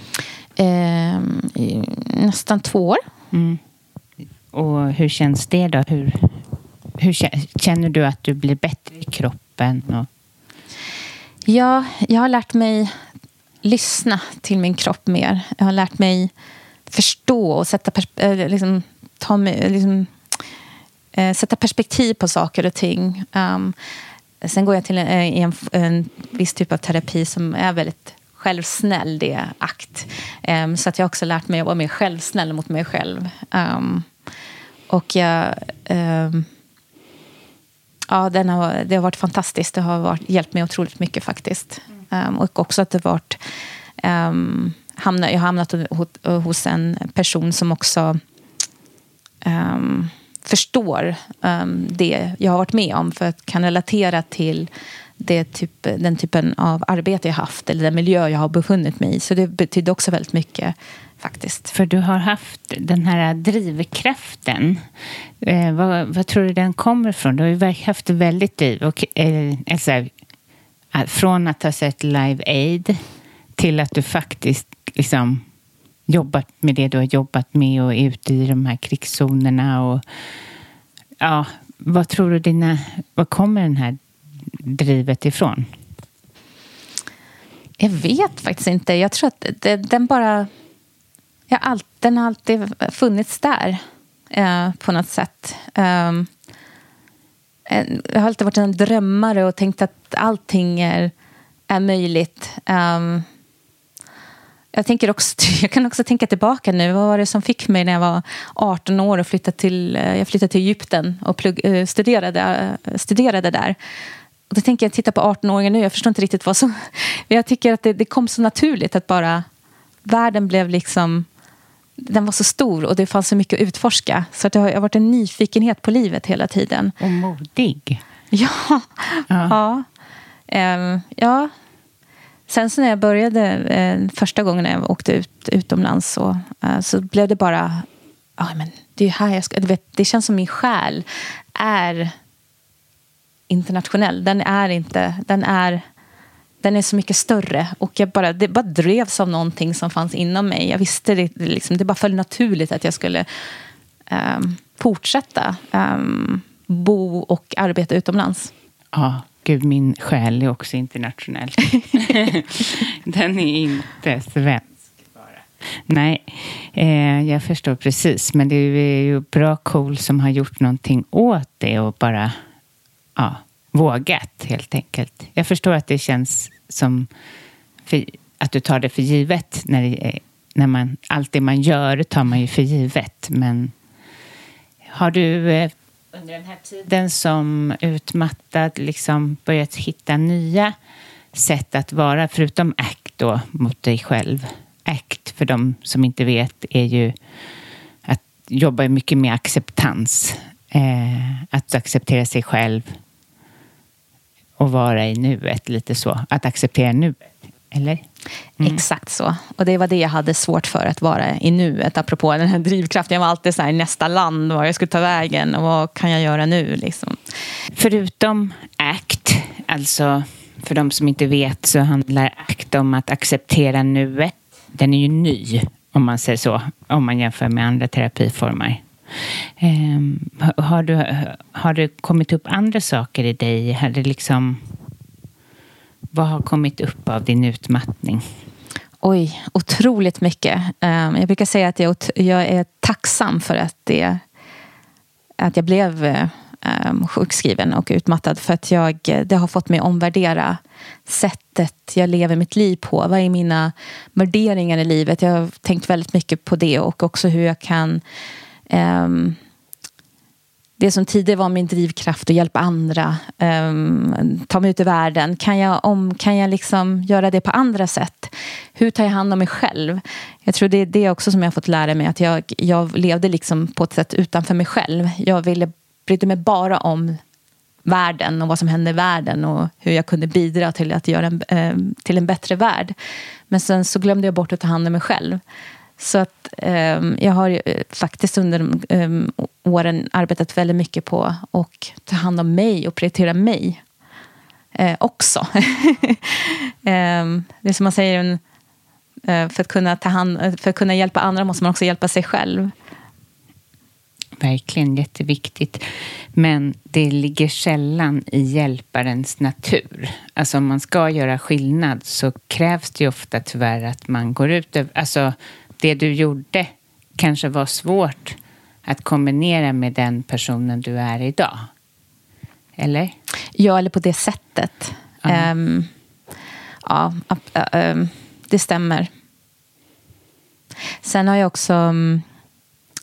Speaker 2: Eh, nästan två år.
Speaker 1: Mm. Och hur känns det då? Hur, hur känner du att du blir bättre i kroppen? Och...
Speaker 2: Ja, jag har lärt mig lyssna till min kropp mer. Jag har lärt mig förstå och sätta, eh, liksom, ta mig, liksom, eh, sätta perspektiv på saker och ting. Um, sen går jag till en, eh, en, en viss typ av terapi som är väldigt självsnäll, det är akt. Um, så att jag har också lärt mig att vara mer självsnäll mot mig själv. Um, och jag... Um, ja, den har, det har varit fantastiskt. Det har varit, hjälpt mig otroligt mycket faktiskt. Um, och också att det har varit... Um, hamna, jag har hamnat hos, en person som också um, förstår det jag har varit med om. För att kan relatera till det typ, den typen av arbete jag haft eller den miljö jag har befunnit mig i. Så det betydde också väldigt mycket faktiskt.
Speaker 1: För du har haft den här drivkraften. Eh, vad, vad, tror du den kommer ifrån? Du har ju haft ett väldigt driv. Och, eh, alltså, eh, från att ha sett Live Aid till att du faktiskt liksom jobbat med det du har jobbat med och är ute i de här krigszonerna. Och, ja, vad tror du dina... Vad kommer den här drivet ifrån?
Speaker 2: Jag vet faktiskt inte. Jag tror att det, den bara... Ja, all, den har alltid funnits där eh, på något sätt. Eh, jag har alltid varit en drömmare och tänkt att allting är, är möjligt. Eh, jag, tänker också, jag kan också tänka tillbaka nu. Vad var det som fick mig när jag var 18 år och flyttade till, eh, jag flyttade till Egypten och plugg, eh, studerade, studerade där. Och då tänker jag, titta på 18-åringar nu, jag förstår inte riktigt vad som... Jag tycker att det, det, kom så naturligt att bara... Världen blev liksom... Den var så stor och det fanns så mycket att utforska. Så att det har varit en nyfikenhet på livet hela tiden.
Speaker 1: Och modig.
Speaker 2: Ja. Ja. Ja. Um, ja. Sen så när jag började, uh, första gången när jag åkte ut utomlands så, uh, så blev det bara... Ja, men det är här jag ska... Vet, det känns som min själ är internationell. Den är inte... Den är, den är så mycket större. Och jag bara, det bara drevs av någonting som fanns inom mig. Jag visste det, liksom, det bara föll naturligt att jag skulle um, fortsätta um, bo och arbeta utomlands.
Speaker 1: Ja, gud, min själ är också internationell. den är inte svensk. Nej, eh, jag förstår precis. Men det är ju bra cool som har gjort någonting åt det och bara ja, vågat helt enkelt. Jag förstår att det känns som för, att du tar det för givet. När, det, när man, allt det man gör tar man ju för givet. Men har du eh, under den här tiden som utmattad liksom börjat hitta nya sätt att vara, förutom ACT då, mot dig själv? ACT, för de som inte vet, är ju att jobba mycket med acceptans. Eh, att acceptera sig själv, och vara i nuet, lite så. Att acceptera nuet, eller?
Speaker 2: Mm. Exakt så. Och det var det jag hade svårt för, att vara i nuet. Apropå den här drivkraften. Jag var alltid så här, nästa land, var jag skulle ta vägen och vad kan jag göra nu? Liksom.
Speaker 1: Förutom ACT, alltså för de som inte vet så handlar ACT om att acceptera nuet. Den är ju ny, om man säger så, om man jämför med andra terapiformer. Eh, har, du, har det kommit upp andra saker i dig? Har det liksom, vad har kommit upp av din utmattning?
Speaker 2: Oj, otroligt mycket. Eh, jag brukar säga att jag, jag, är tacksam för att, det, att jag blev eh, sjukskriven och utmattad. För att jag, det har fått mig att omvärdera sättet jag lever mitt liv på. Vad är mina värderingar i livet? Jag har tänkt väldigt mycket på det och också hur jag kan Um, det som tidigare var min drivkraft att hjälpa andra, um, ta mig ut i världen. Kan jag, om, kan jag liksom göra det på andra sätt? Hur tar jag hand om mig själv? Jag tror det är det också som jag har fått lära mig. Att jag, jag levde liksom på ett sätt utanför mig själv. Jag ville, brydde mig bara om världen och vad som hände i världen och hur jag kunde bidra till att göra en, eh, till en bättre värld. Men sen så glömde jag bort att ta hand om mig själv. Så att um, jag har eh, faktiskt under um, åren arbetat väldigt mycket på att ta hand om mig och prioritera mig uh, också. um, det är som man säger, en, eh, för, att kunna ta hand, för att kunna hjälpa andra måste man också hjälpa sig själv.
Speaker 1: Verkligen jätteviktigt. Men det ligger sällan i hjälparens natur. Alltså om man ska göra skillnad så krävs det ju ofta tyvärr att man går ut över... Alltså det du gjorde kanske var svårt att kombinera med den personen du är idag. Eller?
Speaker 2: Ja, eller på det sättet. Mm. Um, ja, um, det stämmer. Sen har jag också... Um,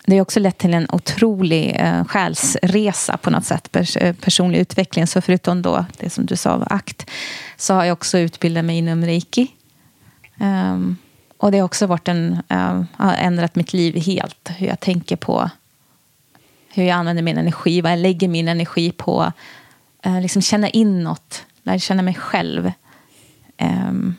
Speaker 2: det har också lett till en otrolig uh, själsresa på något sätt. Pers eh, personlig utveckling. Så förutom då det som du sa, akt, så har jag också utbildat mig inom reiki. Um, och det har också varit en, äh, har ändrat mitt liv helt. Hur jag tänker på hur jag använder min energi, vad jag lägger min energi på. Äh, liksom känna inåt, lära känna mig själv. Ähm,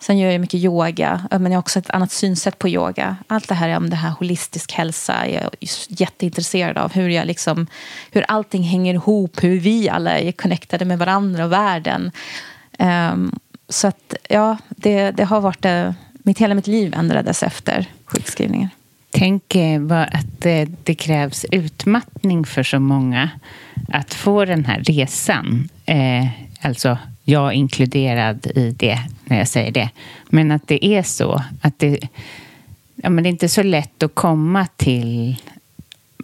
Speaker 2: sen gör jag mycket yoga, men jag har också ett annat synsätt på yoga. Allt det här om det här holistisk hälsa är jag jätteintresserad av. Hur, jag liksom, hur allting hänger ihop, hur vi alla är connectade med varandra och världen. Ähm, så att, ja, det, det har varit Äh, mitt, hela mitt liv ändrades efter sjukskrivningen.
Speaker 1: Tänk eh, att det, det, krävs utmattning för så många att få den här resan. Eh, alltså, jag inkluderad i det när jag säger det. Men att det är så. Att det, ja, men det är inte så lätt att komma till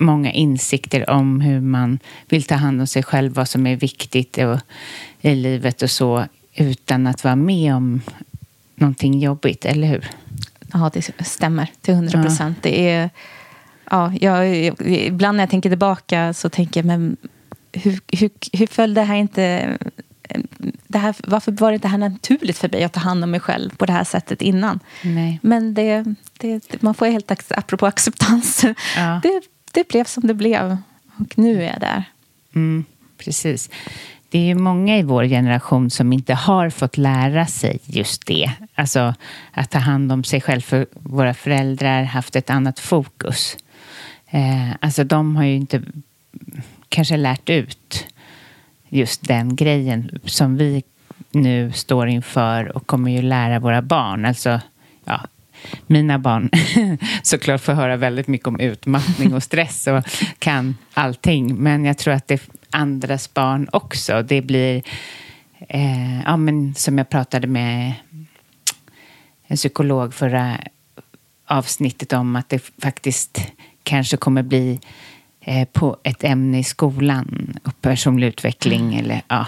Speaker 1: många insikter om hur man vill ta hand om sig själv, vad som är viktigt och, i livet och så, utan att vara med om någonting jobbigt, eller hur?
Speaker 2: Ja, det stämmer till hundra procent. Ja. Det är, ja, jag, ibland när jag tänker tillbaka så tänker jag, men hur, hur, hur föll det här inte... Det här, varför var det inte här naturligt för mig att ta hand om mig själv på det här sättet innan?
Speaker 1: Nej.
Speaker 2: Men det, det, man får helt, apropå acceptans, ja. det, det blev som det blev. Och nu är jag där.
Speaker 1: Mm, precis det är ju många i vår generation som inte har fått lära sig just det. Alltså att ta hand om sig själv. För våra föräldrar haft ett annat fokus. Eh, alltså de har ju inte kanske lärt ut just den grejen som vi nu står inför och kommer ju lära våra barn. Alltså, ja, mina barn såklart får höra väldigt mycket om utmattning och stress och kan allting. Men jag tror att det andras barn också. Det blir, eh, ja, men som jag pratade med en psykolog förra avsnittet om att det faktiskt kanske kommer bli eh, på ett ämne i skolan och personlig utveckling. Mm. Eller, ja,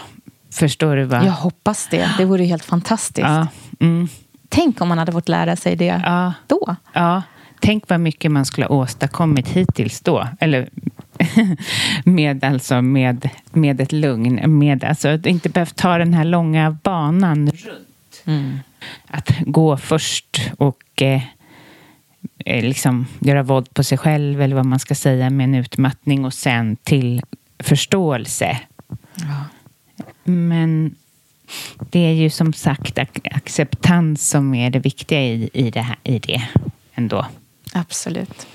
Speaker 1: förstår du? vad?
Speaker 2: Jag hoppas det. Det vore helt fantastiskt.
Speaker 1: Ja, mm.
Speaker 2: Tänk om man hade fått lära sig det
Speaker 1: ja,
Speaker 2: då.
Speaker 1: Ja. Tänk vad mycket man skulle ha åstadkommit hittills då. Eller med, alltså med, med ett lugn. Med, alltså, inte behövt ta den här långa banan runt. Mm. Att gå först och eh, eh, liksom göra våld på sig själv eller vad man ska säga med en utmattning och sen till förståelse. Ja. Men det är ju som sagt acceptans som är det viktiga i, i, det, här, i det ändå.
Speaker 2: Absolut.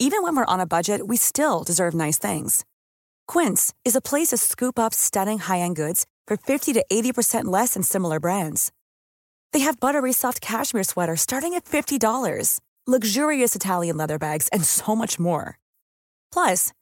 Speaker 5: Even when we're on a budget we still deserve nice things. Quince is a place to scoop up stunning high-end goods for 50 to 80% less than similar brands. They have buttery soft cashmere sweaters starting at $50, luxurious Italian leather bags, and so much more. Plus,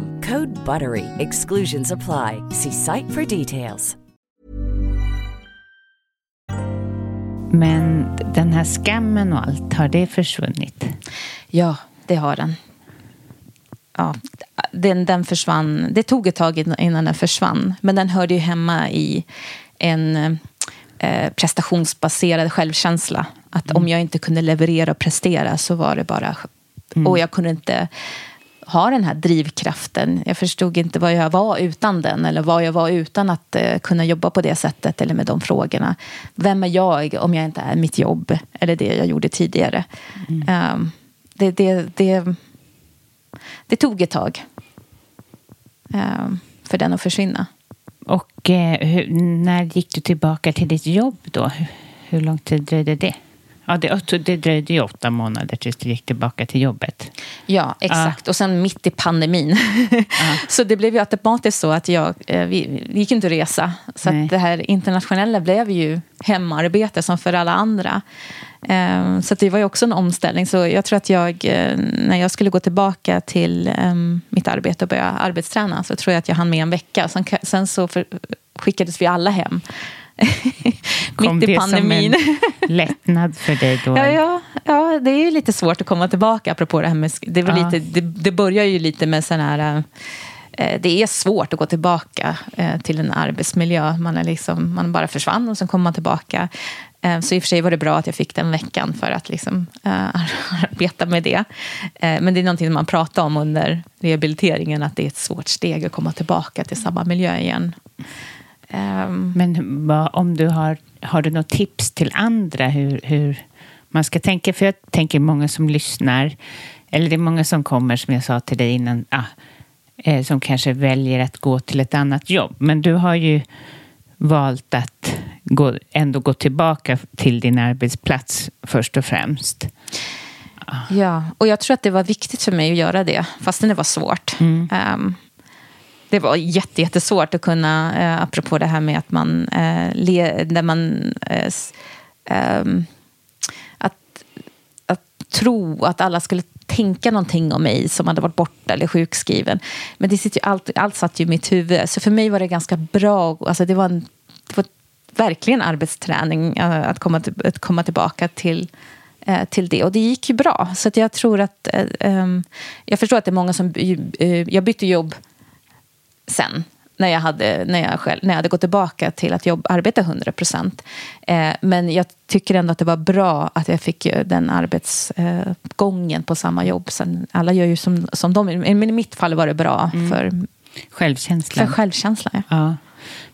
Speaker 6: Code BUTTERY. Exclusions apply. See site for details.
Speaker 1: Men den här skammen och allt, har det försvunnit?
Speaker 2: Ja, det har den. Ja, den, den försvann. Det tog ett tag innan den försvann. Men den hörde ju hemma i en eh, prestationsbaserad självkänsla. Att
Speaker 1: Mm.
Speaker 2: om jag inte kunde leverera och prestera så var det bara...
Speaker 1: Mm.
Speaker 2: Och jag kunde inte ha den här drivkraften. Jag förstod inte vad jag var utan den. Eller vad jag var utan att eh, kunna jobba på det sättet. Eller med de frågorna. Vem är jag om jag inte är mitt jobb? Eller det jag gjorde tidigare. Um, det, det, det, det tog ett tag. um, för den att försvinna.
Speaker 1: Och eh, hur, när gick du tillbaka till ditt jobb då? Hur, hur lång tid dröjde det? Ja, det, det dröjde ju åtta månader tills du gick tillbaka till jobbet.
Speaker 2: Ja, exakt. Och sen mitt i pandemin. så det blev ju automatiskt så att jag, eh, vi, vi gick inte att resa. Så att det här internationella blev ju hemarbete som för alla andra. Eh, Så det var ju också en omställning. Så jag tror att jag, eh, när jag skulle gå tillbaka till eh, mitt arbete och börja arbetsträna så tror jag att jag hann med en vecka. Sen, så för, skickades vi alla hem.
Speaker 1: Kom
Speaker 2: mitt i
Speaker 1: det
Speaker 2: pandemin.
Speaker 1: som en lättnad för dig då?
Speaker 2: Ja, ja, ja, det är ju lite svårt att komma tillbaka apropå det här med... Det, var
Speaker 1: Ja.
Speaker 2: lite, det, det börjar ju lite med sån här... eh, Det är svårt att gå tillbaka eh, till en arbetsmiljö. Man, är liksom, man bara försvann och sen kommer man tillbaka. Eh, Så i och för sig var det bra att jag fick den veckan för att liksom, eh, arbeta med det. Eh, Men det är någonting man pratar om under rehabiliteringen, att det är ett svårt steg att komma tillbaka till samma miljö igen. Ehm,
Speaker 1: Men vad, om du har, har du något tips till andra hur, hur man ska tänka? För jag tänker många som lyssnar, eller det är många som kommer som jag sa till dig innan, ah, eh, som kanske väljer att gå till ett annat jobb. Men du har ju valt att gå, ändå gå tillbaka till din arbetsplats först och främst.
Speaker 2: Ja, och jag tror att det var viktigt för mig att göra det, fastän det var svårt. Ehm, det var jätte, jättesvårt att kunna, eh, apropå det här med att man, eh, le, där man eh, s- ehm, att, att tro att alla skulle tänka någonting om mig som hade varit borta eller sjukskriven. Men det sitter ju allt, allt satt ju i mitt huvud. Så för mig var det ganska bra. Alltså det, var en, det var verkligen arbetsträning eh, att komma, till, att komma tillbaka till, eh, till det. Och det gick ju bra. Så att jag tror att... eh, ehm, jag förstår att det är många som... eh, jag bytte jobb sen. När jag, hade, när, jag själv, när jag hade gått tillbaka till att jobb, arbeta 100 procent. Eh, men jag tycker ändå att det var bra att jag fick den arbetsgången eh, på samma jobb. Sen, alla gör ju som, som de. Men i mitt fall var det bra för,
Speaker 1: Självkänslan.
Speaker 2: för självkänslan. Ja.
Speaker 1: Ja.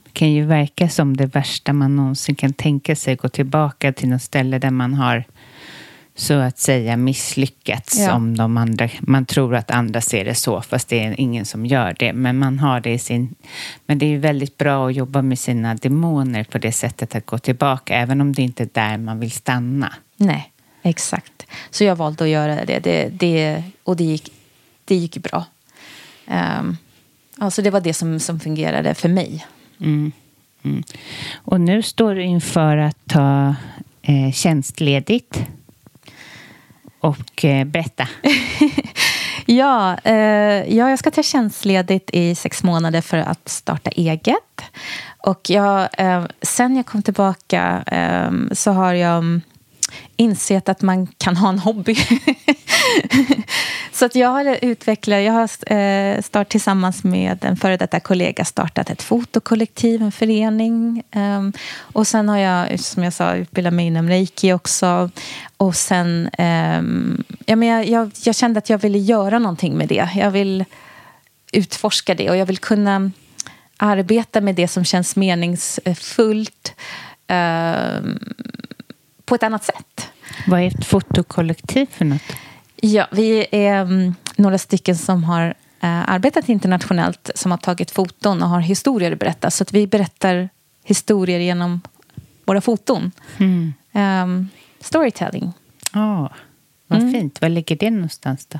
Speaker 1: Det kan ju verka som det värsta man någonsin kan tänka sig. Gå tillbaka till något ställe där man har så att säga misslyckats.
Speaker 2: Ja.
Speaker 1: Om de andra, man tror att andra ser det så, fast det är ingen som gör det. Men man har det i sin... Men det är väldigt bra att jobba med sina demoner på det sättet att gå tillbaka, även om det inte är där man vill stanna.
Speaker 2: Nej, exakt. Så jag valde att göra det. det, det och det gick, det gick bra. Um, alltså det var det som, som fungerade för mig.
Speaker 1: Mm. Mm. Och nu står du inför att ta eh, tjänstledigt. Och eh, berätta.
Speaker 2: Ja, eh, ja, jag ska ta tjänstledigt i sex månader för att starta eget. Och jag, eh, sen jag kom tillbaka eh, så har jag mm, insett att man kan ha en hobby. Så att jag har utvecklat, jag har eh, start, tillsammans med en före detta kollega startat ett fotokollektiv, en förening. Ehm, och sen har jag, som jag sa, utbildat mig inom reiki också. Och sen, ehm, ja, men jag, jag, jag, kände att jag ville göra någonting med det. Jag vill utforska det och jag vill kunna arbeta med det som känns meningsfullt ehm, på ett annat sätt.
Speaker 1: Vad är ett fotokollektiv för något?
Speaker 2: Ja, vi är um, några stycken som har uh, arbetat internationellt som har tagit foton och har historier att berätta. Så att vi berättar historier genom våra foton. Mm. Um, storytelling.
Speaker 1: Oh, vad mm. fint. Var ligger det någonstans då?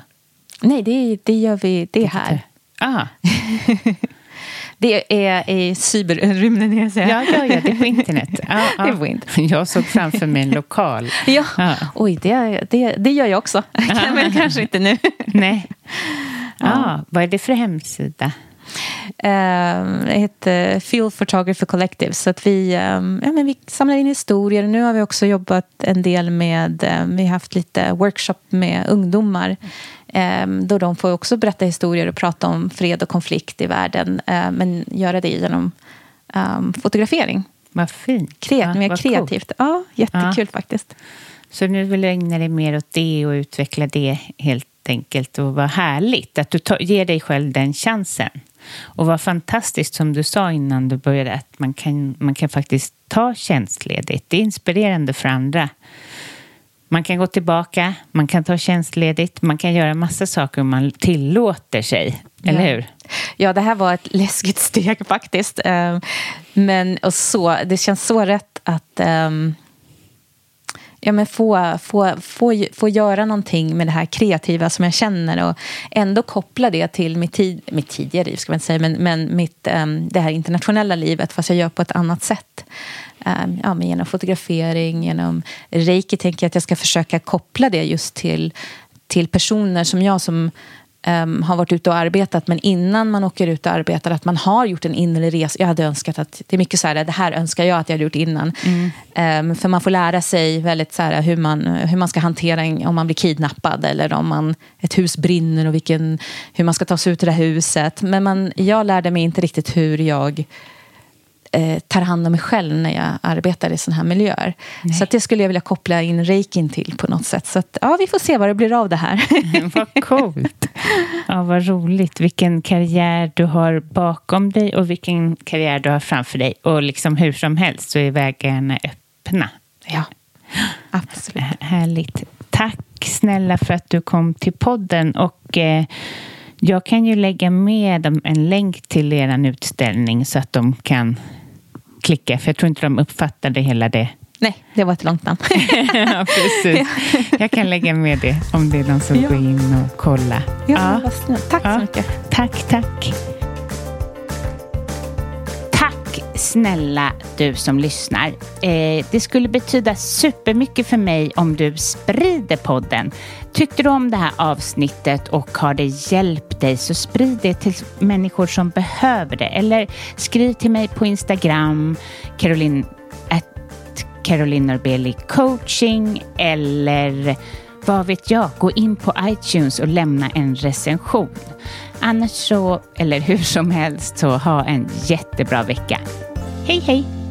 Speaker 2: Nej, det, det gör vi. Det är här.
Speaker 1: Ah.
Speaker 2: Det är i cyberrymden, jag säger.
Speaker 1: Ja, ja, ja, det är på internet. Ja,
Speaker 2: ja. Det är på internet.
Speaker 1: Jag såg framför mig en lokal.
Speaker 2: Ja, ja. oj, det, det, det gör jag också. Men kanske inte nu.
Speaker 1: Nej. Ja. Vad är det för hemsida?
Speaker 2: Uh, det heter Field Photography Collective. Så att vi, um, ja, men vi samlar in historier. Nu har vi också jobbat en del med... Um, vi har haft lite workshop med ungdomar Ehm, då de får också berätta historier och prata om fred och konflikt i världen. Eh, men göra det genom um, fotografering.
Speaker 1: Vad fint.
Speaker 2: Kreat, ja, mer kreativt. Cool. Ja, jättekul ja. faktiskt.
Speaker 1: Så nu vill du ägna dig mer åt det och utveckla det helt enkelt. Och vad härligt att du ger dig själv den chansen. Och vad fantastiskt som du sa innan du började att man kan, man kan faktiskt ta tjänstledigt. Det är inspirerande för andra. Man kan gå tillbaka, man kan ta tjänstledigt, man kan göra massa saker om man tillåter sig. Eller hur?
Speaker 2: Ja, det här var ett läskigt steg faktiskt. Ehm, men och så, det känns så rätt att um, ja, men få, få, få, få göra någonting med det här kreativa som jag känner och ändå koppla det till mitt, tid, mitt tidigare liv, ska man inte säga, men, men mitt, um, det här internationella livet fast jag gör på ett annat sätt. Um, ja, men genom fotografering, genom reiki tänker jag att jag ska försöka koppla det just till, till personer som jag som um, har varit ute och arbetat men innan man åker ut och arbetar att man har gjort en inre resa. Jag hade önskat att, det är mycket så här, det här önskar jag att jag hade gjort innan. Mm. Um, för man får lära sig väldigt så här, hur, man, hur man ska hantera en, om man blir kidnappad eller om man, ett hus brinner och vilken, hur man ska ta sig ut ur det huset. Men man, jag lärde mig inte riktigt hur jag eh, tar hand om mig själv när jag arbetar i sådana här miljöer. Nej. Så det skulle jag vilja koppla in reikin till på något sätt. Så att, ja, vi får se vad det blir av det här.
Speaker 1: vad coolt! Ja, vad roligt. Vilken karriär du har bakom dig och vilken karriär du har framför dig. Och liksom hur som helst så är vägarna öppna.
Speaker 2: Ja, absolut.
Speaker 1: Härligt. Tack snälla för att du kom till podden. Och... Eh, jag kan ju lägga med en länk till er utställning så att de kan klicka, för jag tror inte de uppfattade hela det.
Speaker 2: Nej, det var ett långt namn.
Speaker 1: ja, precis. Jag kan lägga med det om det är någon som ja. går in och kollar.
Speaker 2: Ja, ja. Tack ja. så mycket.
Speaker 1: Tack. Tack snälla du som lyssnar. Eh, det skulle betyda supermycket för mig om du sprider podden. Tyckte du om det här avsnittet och har det hjälpt dig så sprid det till människor som behöver det. Eller skriv till mig på Instagram, Caroline, Caroline Norbeli coaching eller vad vet jag, gå in på iTunes och lämna en recension. Annars så, eller hur som helst, så ha en jättebra vecka. Hej hej!